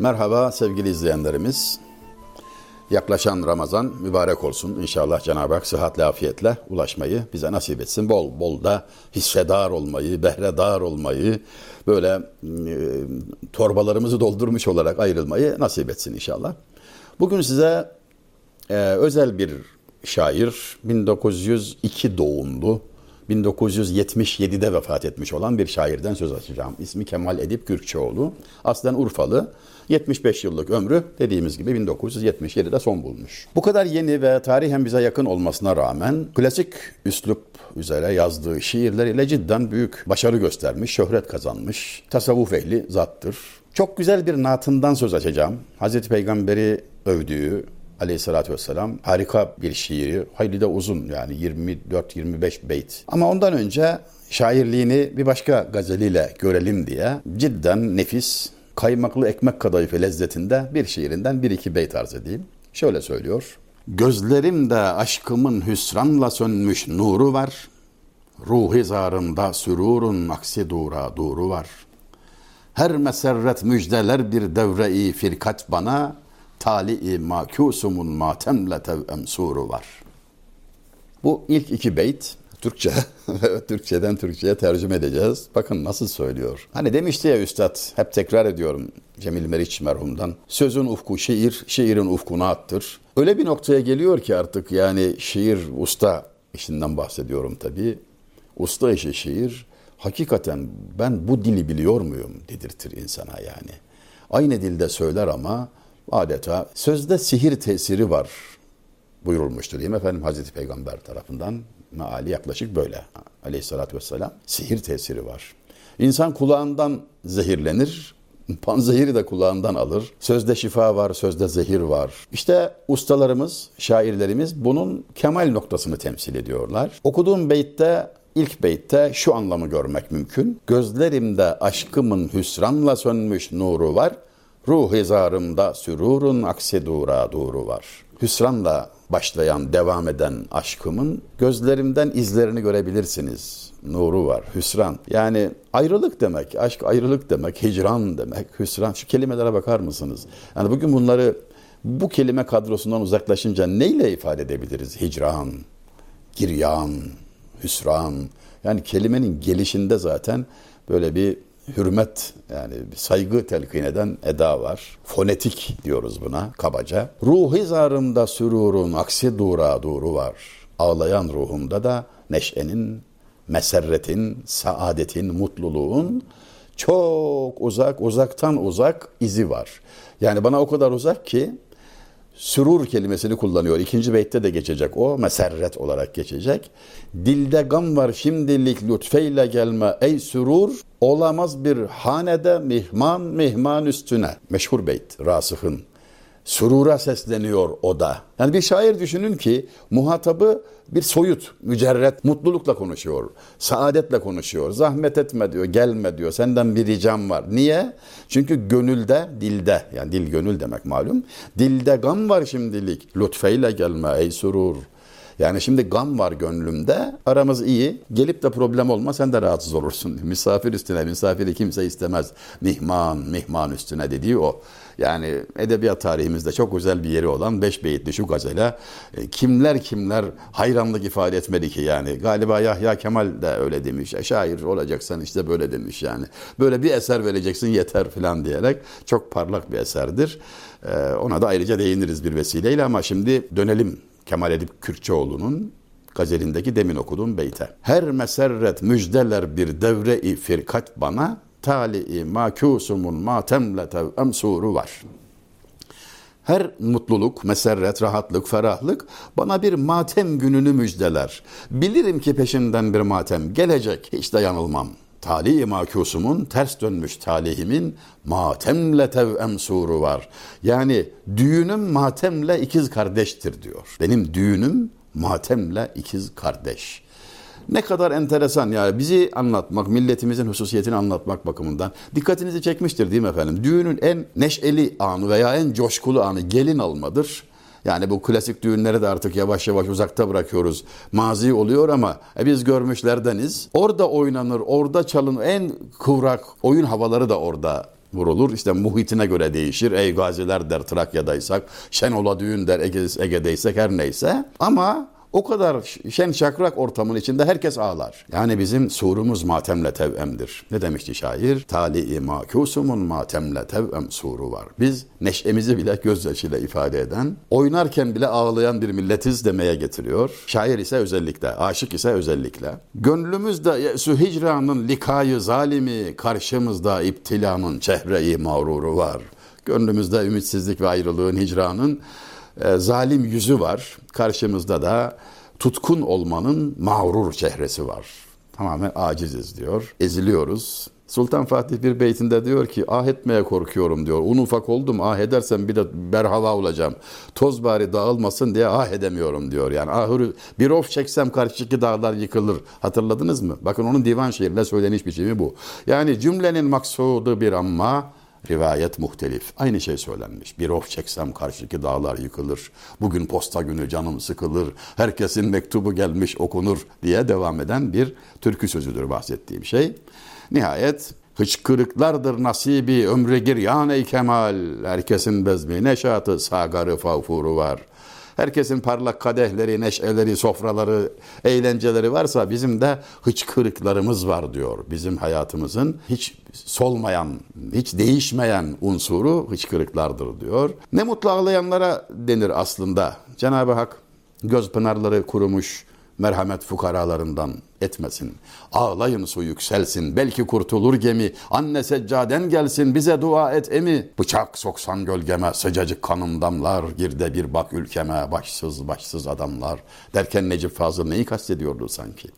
Merhaba sevgili izleyenlerimiz. Yaklaşan Ramazan mübarek olsun. İnşallah Cenab-ı Hak sıhhatle afiyetle ulaşmayı bize nasip etsin. Bol bol da hissedar olmayı, behredar olmayı, böyle e, torbalarımızı doldurmuş olarak ayrılmayı nasip etsin inşallah. Bugün size e, özel bir şair, 1902 doğumlu, 1977'de vefat etmiş olan bir şairden söz açacağım. İsmi Kemal Edip Gürkçeoğlu. Aslen Urfalı. 75 yıllık ömrü dediğimiz gibi 1977'de son bulmuş. Bu kadar yeni ve tarihen bize yakın olmasına rağmen klasik üslup üzere yazdığı şiirleriyle cidden büyük başarı göstermiş, şöhret kazanmış, tasavvuf ehli zattır. Çok güzel bir natından söz açacağım. Hazreti Peygamberi övdüğü, aleyhissalatü vesselam harika bir şiiri. Hayli de uzun yani 24-25 beyt. Ama ondan önce şairliğini bir başka gazeliyle görelim diye cidden nefis, kaymaklı ekmek kadayıfı lezzetinde bir şiirinden bir iki beyt arz edeyim. Şöyle söylüyor. Gözlerimde aşkımın hüsranla sönmüş nuru var. Ruhi zarımda sürurun aksi dura duru var. Her meserret müjdeler bir devre-i firkat bana, tali-i makusumun matemle tevem suru var. Bu ilk iki beyt Türkçe. Türkçeden Türkçe'ye tercüme edeceğiz. Bakın nasıl söylüyor. Hani demişti ya üstad, hep tekrar ediyorum Cemil Meriç merhumdan. Sözün ufku şiir, şiirin ufku naattır. Öyle bir noktaya geliyor ki artık yani şiir usta işinden bahsediyorum tabii. Usta işi şiir. Hakikaten ben bu dili biliyor muyum dedirtir insana yani. Aynı dilde söyler ama adeta sözde sihir tesiri var buyurulmuştur değil mi efendim Hazreti Peygamber tarafından meali yaklaşık böyle aleyhissalatü vesselam sihir tesiri var. İnsan kulağından zehirlenir, panzehiri de kulağından alır. Sözde şifa var, sözde zehir var. İşte ustalarımız, şairlerimiz bunun kemal noktasını temsil ediyorlar. Okuduğum beytte İlk beytte şu anlamı görmek mümkün. Gözlerimde aşkımın hüsranla sönmüş nuru var. Ruh hizarımda sürurun aksi dura duru var. Hüsranla başlayan, devam eden aşkımın gözlerimden izlerini görebilirsiniz. Nuru var, hüsran. Yani ayrılık demek, aşk ayrılık demek, hicran demek, hüsran. Şu kelimelere bakar mısınız? Yani bugün bunları bu kelime kadrosundan uzaklaşınca neyle ifade edebiliriz? Hicran, giryan, hüsran. Yani kelimenin gelişinde zaten böyle bir hürmet yani saygı telkin eden eda var. Fonetik diyoruz buna kabaca. Ruhi zarımda sürurun aksi dura duru var. Ağlayan ruhumda da neşenin, meserretin, saadetin, mutluluğun çok uzak, uzaktan uzak izi var. Yani bana o kadar uzak ki sürur kelimesini kullanıyor. İkinci beytte de geçecek o. Meserret olarak geçecek. Dilde gam var şimdilik lütfeyle gelme ey sürur. Olamaz bir hanede mihman mihman üstüne. Meşhur beyt Rasıh'ın. Surura sesleniyor o da. Yani bir şair düşünün ki muhatabı bir soyut, mücerret, mutlulukla konuşuyor. Saadetle konuşuyor. Zahmet etme diyor, gelme diyor. Senden bir ricam var. Niye? Çünkü gönülde, dilde, yani dil gönül demek malum. Dilde gam var şimdilik. Lütfeyle gelme ey surur. Yani şimdi gam var gönlümde. Aramız iyi. Gelip de problem olma sen de rahatsız olursun. Misafir üstüne misafiri kimse istemez. Mihman, mihman üstüne dediği o. Yani edebiyat tarihimizde çok özel bir yeri olan beş beyitli şu gazele e, kimler kimler hayranlık ifade etmedi ki yani. Galiba Yahya Kemal de öyle demiş. E, şair olacaksan işte böyle demiş yani. Böyle bir eser vereceksin yeter falan diyerek çok parlak bir eserdir. E, ona da ayrıca değiniriz bir vesileyle ama şimdi dönelim Kemal Edip Kürkçeoğlu'nun gazelindeki demin okuduğum beyte. Her meserret müjdeler bir devre-i firkat bana, tali-i makusumun matemle tev'em var. Her mutluluk, meserret, rahatlık, ferahlık bana bir matem gününü müjdeler. Bilirim ki peşinden bir matem gelecek, hiç de yanılmam. Tali-i makusumun ters dönmüş talihimin matemle tev'em suru var. Yani düğünüm matemle ikiz kardeştir diyor. Benim düğünüm matemle ikiz kardeş. Ne kadar enteresan yani bizi anlatmak, milletimizin hususiyetini anlatmak bakımından dikkatinizi çekmiştir değil mi efendim? Düğünün en neşeli anı veya en coşkulu anı gelin almadır. Yani bu klasik düğünleri de artık yavaş yavaş uzakta bırakıyoruz. Mazi oluyor ama e, biz görmüşlerdeniz. Orada oynanır, orada çalın en kıvrak oyun havaları da orada vurulur. İşte muhitine göre değişir. Ey gaziler der Trakya'daysak, Şenol'a düğün der Ege, Ege'deysek her neyse. Ama o kadar şen şakrak ortamın içinde herkes ağlar. Yani bizim surumuz matemle tevemdir. Ne demişti şair? Tali-i makusumun matemle tevem suru var. Biz neşemizi bile gözyaşıyla ifade eden, oynarken bile ağlayan bir milletiz demeye getiriyor. Şair ise özellikle, aşık ise özellikle. Gönlümüzde su hicranın likayı zalimi, karşımızda iptilanın çehre-i mağruru var. Gönlümüzde ümitsizlik ve ayrılığın, hicranın e, zalim yüzü var. Karşımızda da tutkun olmanın mağrur çehresi var. Tamamen aciziz diyor. Eziliyoruz. Sultan Fatih bir beytinde diyor ki ah etmeye korkuyorum diyor. Un ufak oldum ah edersem bir de berhava olacağım. Toz bari dağılmasın diye ah edemiyorum diyor. Yani ahırı bir of çeksem karşıdaki dağlar yıkılır. Hatırladınız mı? Bakın onun divan şiirinde söyleniş biçimi bu. Yani cümlenin maksudu bir amma Rivayet muhtelif. Aynı şey söylenmiş. Bir of çeksem karşıki dağlar yıkılır. Bugün posta günü canım sıkılır. Herkesin mektubu gelmiş okunur diye devam eden bir türkü sözüdür bahsettiğim şey. Nihayet hıçkırıklardır nasibi ömre giryan ey kemal. Herkesin bezmi neşatı sagarı favfuru var. Herkesin parlak kadehleri, neşeleri, sofraları, eğlenceleri varsa bizim de hıçkırıklarımız var diyor. Bizim hayatımızın hiç solmayan, hiç değişmeyen unsuru hıçkırıklardır diyor. Ne mutlu ağlayanlara denir aslında. Cenab-ı Hak göz pınarları kurumuş, merhamet fukaralarından etmesin. Ağlayın su yükselsin, belki kurtulur gemi. Anne seccaden gelsin, bize dua et emi. Bıçak soksan gölgeme, sıcacık kanım damlar. Girde bir bak ülkeme, başsız başsız adamlar. Derken Necip Fazıl neyi kastediyordu sanki?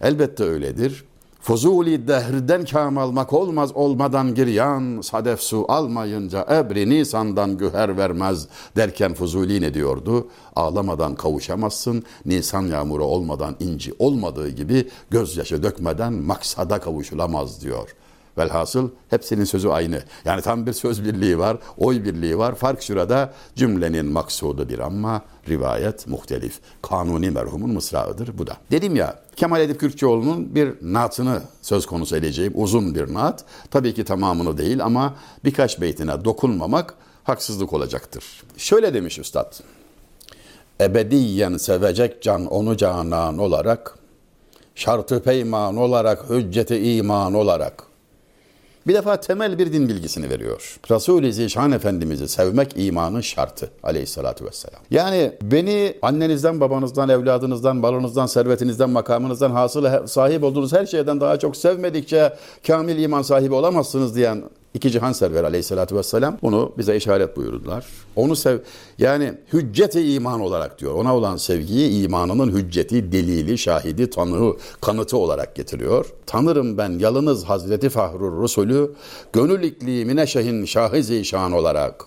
Elbette öyledir. Fuzuli dehrden kam almak olmaz olmadan giryan, sadef su almayınca ebri nisandan güher vermez derken Fuzuli ne diyordu? Ağlamadan kavuşamazsın, nisan yağmuru olmadan inci olmadığı gibi gözyaşı dökmeden maksada kavuşulamaz diyor. Velhasıl hepsinin sözü aynı. Yani tam bir söz birliği var, oy birliği var. Fark şurada cümlenin maksudu bir ama rivayet muhtelif. Kanuni merhumun mısrağıdır bu da. Dedim ya Kemal Edip Kürkçoğlu'nun bir naatını söz konusu edeceğim. Uzun bir naat. Tabii ki tamamını değil ama birkaç beytine dokunmamak haksızlık olacaktır. Şöyle demiş üstad. Ebediyen sevecek can onu canan olarak, şartı peyman olarak, hücceti iman olarak, bir defa temel bir din bilgisini veriyor. Resul-i Zişan Efendimiz'i sevmek imanın şartı aleyhissalatü vesselam. Yani beni annenizden, babanızdan, evladınızdan, malınızdan, servetinizden, makamınızdan hasıl sahip olduğunuz her şeyden daha çok sevmedikçe kamil iman sahibi olamazsınız diyen İki cihan server aleyhissalatü vesselam bunu bize işaret buyurdular. Onu sev yani hücceti iman olarak diyor. Ona olan sevgiyi imanının hücceti, delili, şahidi, tanığı, kanıtı olarak getiriyor. Tanırım ben yalınız Hazreti Fahrur Resulü gönül iklimine şehin şahı zişan olarak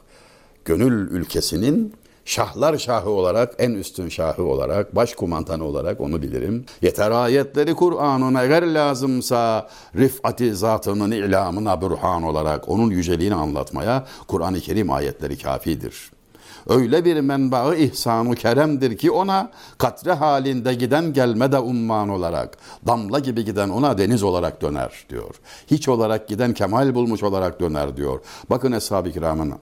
gönül ülkesinin şahlar şahı olarak, en üstün şahı olarak, başkumandanı olarak onu bilirim. Yeter ayetleri Kur'an'ın eğer lazımsa rifati zatının ilamına burhan olarak onun yüceliğini anlatmaya Kur'an-ı Kerim ayetleri kafidir. Öyle bir menbaı ihsanu keremdir ki ona katre halinde giden gelme de umman olarak, damla gibi giden ona deniz olarak döner diyor. Hiç olarak giden kemal bulmuş olarak döner diyor. Bakın Eshab-ı Kiram'ın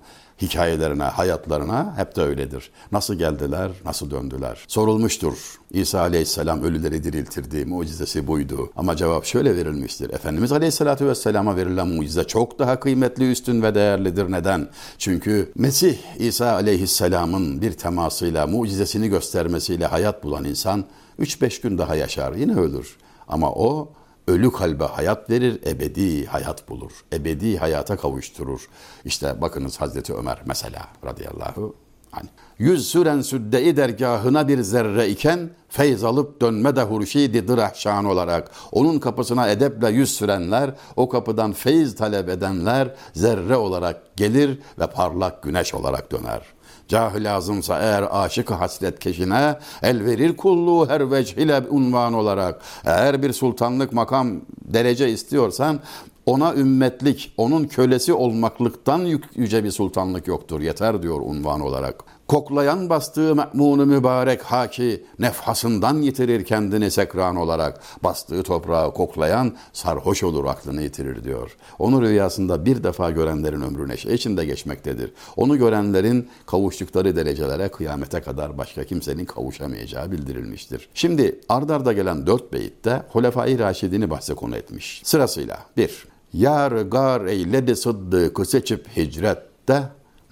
hikayelerine, hayatlarına hep de öyledir. Nasıl geldiler, nasıl döndüler? Sorulmuştur. İsa aleyhisselam ölüleri diriltirdi, mucizesi buydu. Ama cevap şöyle verilmiştir. Efendimiz aleyhissalatü vesselama verilen mucize çok daha kıymetli, üstün ve değerlidir. Neden? Çünkü Mesih İsa aleyhisselamın bir temasıyla, mucizesini göstermesiyle hayat bulan insan 3-5 gün daha yaşar, yine ölür. Ama o ölü kalbe hayat verir, ebedi hayat bulur. Ebedi hayata kavuşturur. İşte bakınız Hazreti Ömer mesela radıyallahu anh. Yüz süren südde-i dergahına bir zerre iken feyz alıp dönme de hurşidi şan olarak onun kapısına edeple yüz sürenler, o kapıdan feyz talep edenler zerre olarak gelir ve parlak güneş olarak döner.'' Cah lazımsa eğer aşık hasret keşine el verir kulluğu her vecihle unvan olarak. Eğer bir sultanlık makam derece istiyorsan ona ümmetlik, onun kölesi olmaklıktan yüce bir sultanlık yoktur. Yeter diyor unvan olarak. Koklayan bastığı me'munu mübarek haki nefhasından yitirir kendini sekran olarak. Bastığı toprağı koklayan sarhoş olur aklını yitirir diyor. Onu rüyasında bir defa görenlerin ömrü neşe içinde geçmektedir. Onu görenlerin kavuştukları derecelere kıyamete kadar başka kimsenin kavuşamayacağı bildirilmiştir. Şimdi ardarda gelen dört beyitte Hulefai Raşidini bahse konu etmiş. Sırasıyla bir, Yar gar eyledi sıddıkı seçip hicrette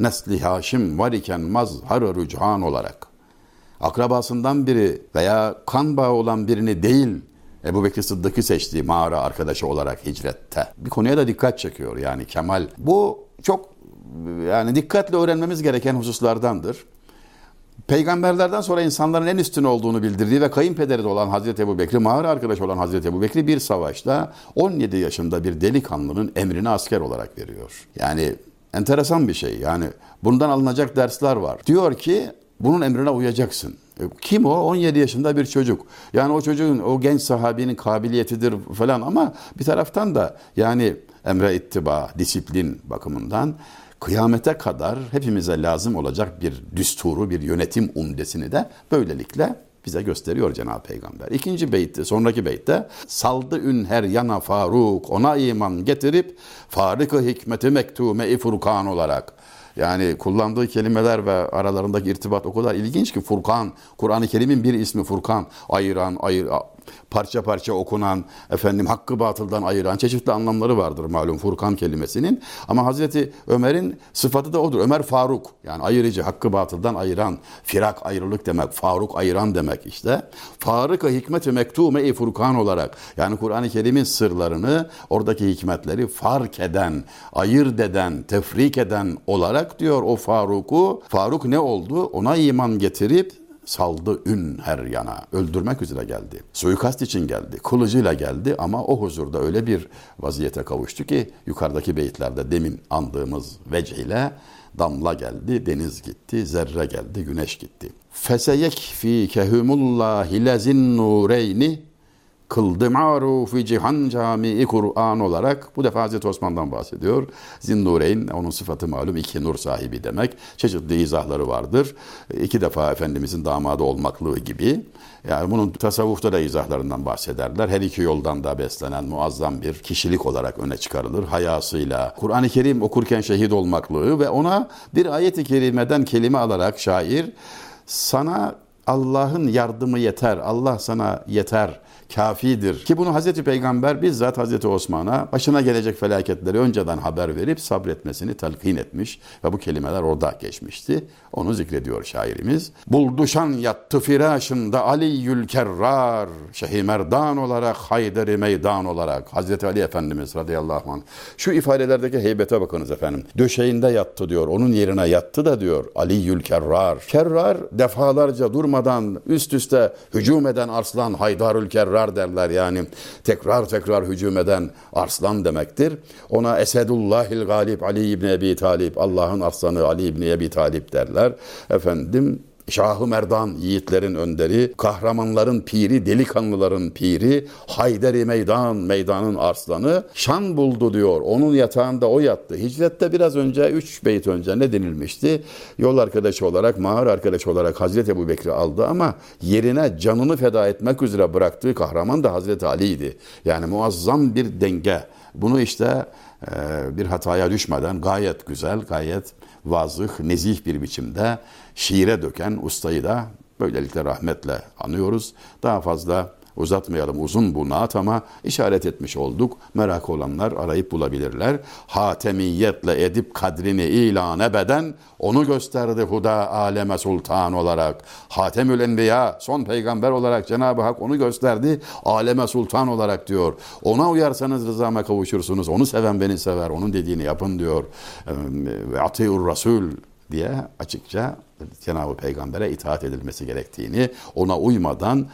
nesli Haşim var iken mazhar rüchan olarak akrabasından biri veya kan bağı olan birini değil Ebu Bekir Sıddık'ı seçtiği mağara arkadaşı olarak hicrette. Bir konuya da dikkat çekiyor yani Kemal. Bu çok yani dikkatle öğrenmemiz gereken hususlardandır. Peygamberlerden sonra insanların en üstün olduğunu bildirdiği ve kayınpederi de olan Hazreti Ebu Bekri, mağara arkadaş olan Hazreti Ebu Bekri bir savaşta 17 yaşında bir delikanlının emrini asker olarak veriyor. Yani enteresan bir şey. Yani bundan alınacak dersler var. Diyor ki bunun emrine uyacaksın. E, kim o? 17 yaşında bir çocuk. Yani o çocuğun, o genç sahabinin kabiliyetidir falan ama bir taraftan da yani emre ittiba, disiplin bakımından kıyamete kadar hepimize lazım olacak bir düsturu, bir yönetim umdesini de böylelikle bize gösteriyor Cenab-ı Peygamber. İkinci beytte, sonraki beytte saldı ün her yana Faruk ona iman getirip farikı hikmeti mektume-i furkan olarak yani kullandığı kelimeler ve aralarındaki irtibat o kadar ilginç ki Furkan, Kur'an-ı Kerim'in bir ismi Furkan, ayıran, ayır, parça parça okunan, efendim hakkı batıldan ayıran çeşitli anlamları vardır malum Furkan kelimesinin. Ama Hazreti Ömer'in sıfatı da odur. Ömer Faruk yani ayırıcı, hakkı batıldan ayıran, firak ayrılık demek, Faruk ayıran demek işte. Farık-ı hikmet-i mektume-i Furkan olarak yani Kur'an-ı Kerim'in sırlarını, oradaki hikmetleri fark eden, ayırt eden, tefrik eden olarak diyor o Faruk'u. Faruk ne oldu? Ona iman getirip saldı ün her yana. Öldürmek üzere geldi. Suikast için geldi. Kılıcıyla geldi ama o huzurda öyle bir vaziyete kavuştu ki yukarıdaki beyitlerde demin andığımız veceyle damla geldi, deniz gitti, zerre geldi, güneş gitti. Feseyek fi kehumullahi lezin nureyni kıldı marufi cihan camii Kur'an olarak bu defa Hazreti Osman'dan bahsediyor. Zinnureyn onun sıfatı malum iki nur sahibi demek. Çeşitli izahları vardır. İki defa Efendimizin damadı olmaklığı gibi. Yani bunun tasavvufta da izahlarından bahsederler. Her iki yoldan da beslenen muazzam bir kişilik olarak öne çıkarılır. Hayasıyla, Kur'an-ı Kerim okurken şehit olmaklığı ve ona bir ayet-i kerimeden kelime alarak şair sana Allah'ın yardımı yeter, Allah sana yeter kafidir. Ki bunu Hazreti Peygamber bizzat Hazreti Osman'a başına gelecek felaketleri önceden haber verip sabretmesini telkin etmiş ve bu kelimeler orada geçmişti. Onu zikrediyor şairimiz. Bulduşan yattı firaşında Aliyyül Kerrar Şehi Merdan olarak Hayderi Meydan olarak Hazreti Ali Efendimiz radıyallahu anh. Şu ifadelerdeki heybete bakınız efendim. Döşeğinde yattı diyor. Onun yerine yattı da diyor Aliyyül Kerrar. Kerrar defalarca durmadan üst üste hücum eden arslan Haydarül Kerrar tekrar derler yani tekrar tekrar hücum eden arslan demektir. Ona Esedullahil Galip Ali İbni Ebi Talip Allah'ın aslanı Ali İbni Ebi Talip derler. Efendim Şahı Merdan yiğitlerin önderi, kahramanların piri, delikanlıların piri, Hayderi Meydan, meydanın arslanı şan buldu diyor. Onun yatağında o yattı. Hicrette biraz önce, üç beyt önce ne denilmişti? Yol arkadaşı olarak, mağar arkadaşı olarak Hazreti Ebu Bekri aldı ama yerine canını feda etmek üzere bıraktığı kahraman da Hazreti Ali'ydi. Yani muazzam bir denge. Bunu işte bir hataya düşmeden gayet güzel, gayet vazıh, nezih bir biçimde şiire döken ustayı da böylelikle rahmetle anıyoruz. Daha fazla uzatmayalım uzun bu naat ama işaret etmiş olduk. Merak olanlar arayıp bulabilirler. Hatemiyetle edip kadrini ilan ebeden onu gösterdi Huda aleme sultan olarak. Hatemül Enbiya son peygamber olarak Cenab-ı Hak onu gösterdi aleme sultan olarak diyor. Ona uyarsanız rızama kavuşursunuz. Onu seven beni sever. Onun dediğini yapın diyor. Ve atiur rasul diye açıkça Cenab-ı Peygamber'e itaat edilmesi gerektiğini, ona uymadan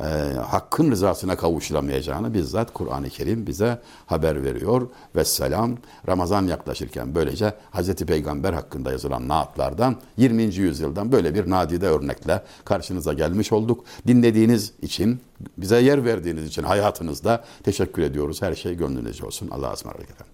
e, hakkın rızasına kavuşulamayacağını bizzat Kur'an-ı Kerim bize haber veriyor. Ve selam Ramazan yaklaşırken böylece Hz. Peygamber hakkında yazılan naatlardan 20. yüzyıldan böyle bir nadide örnekle karşınıza gelmiş olduk. Dinlediğiniz için, bize yer verdiğiniz için hayatınızda teşekkür ediyoruz. Her şey gönlünüzce olsun. Allah'a ısmarladık efendim.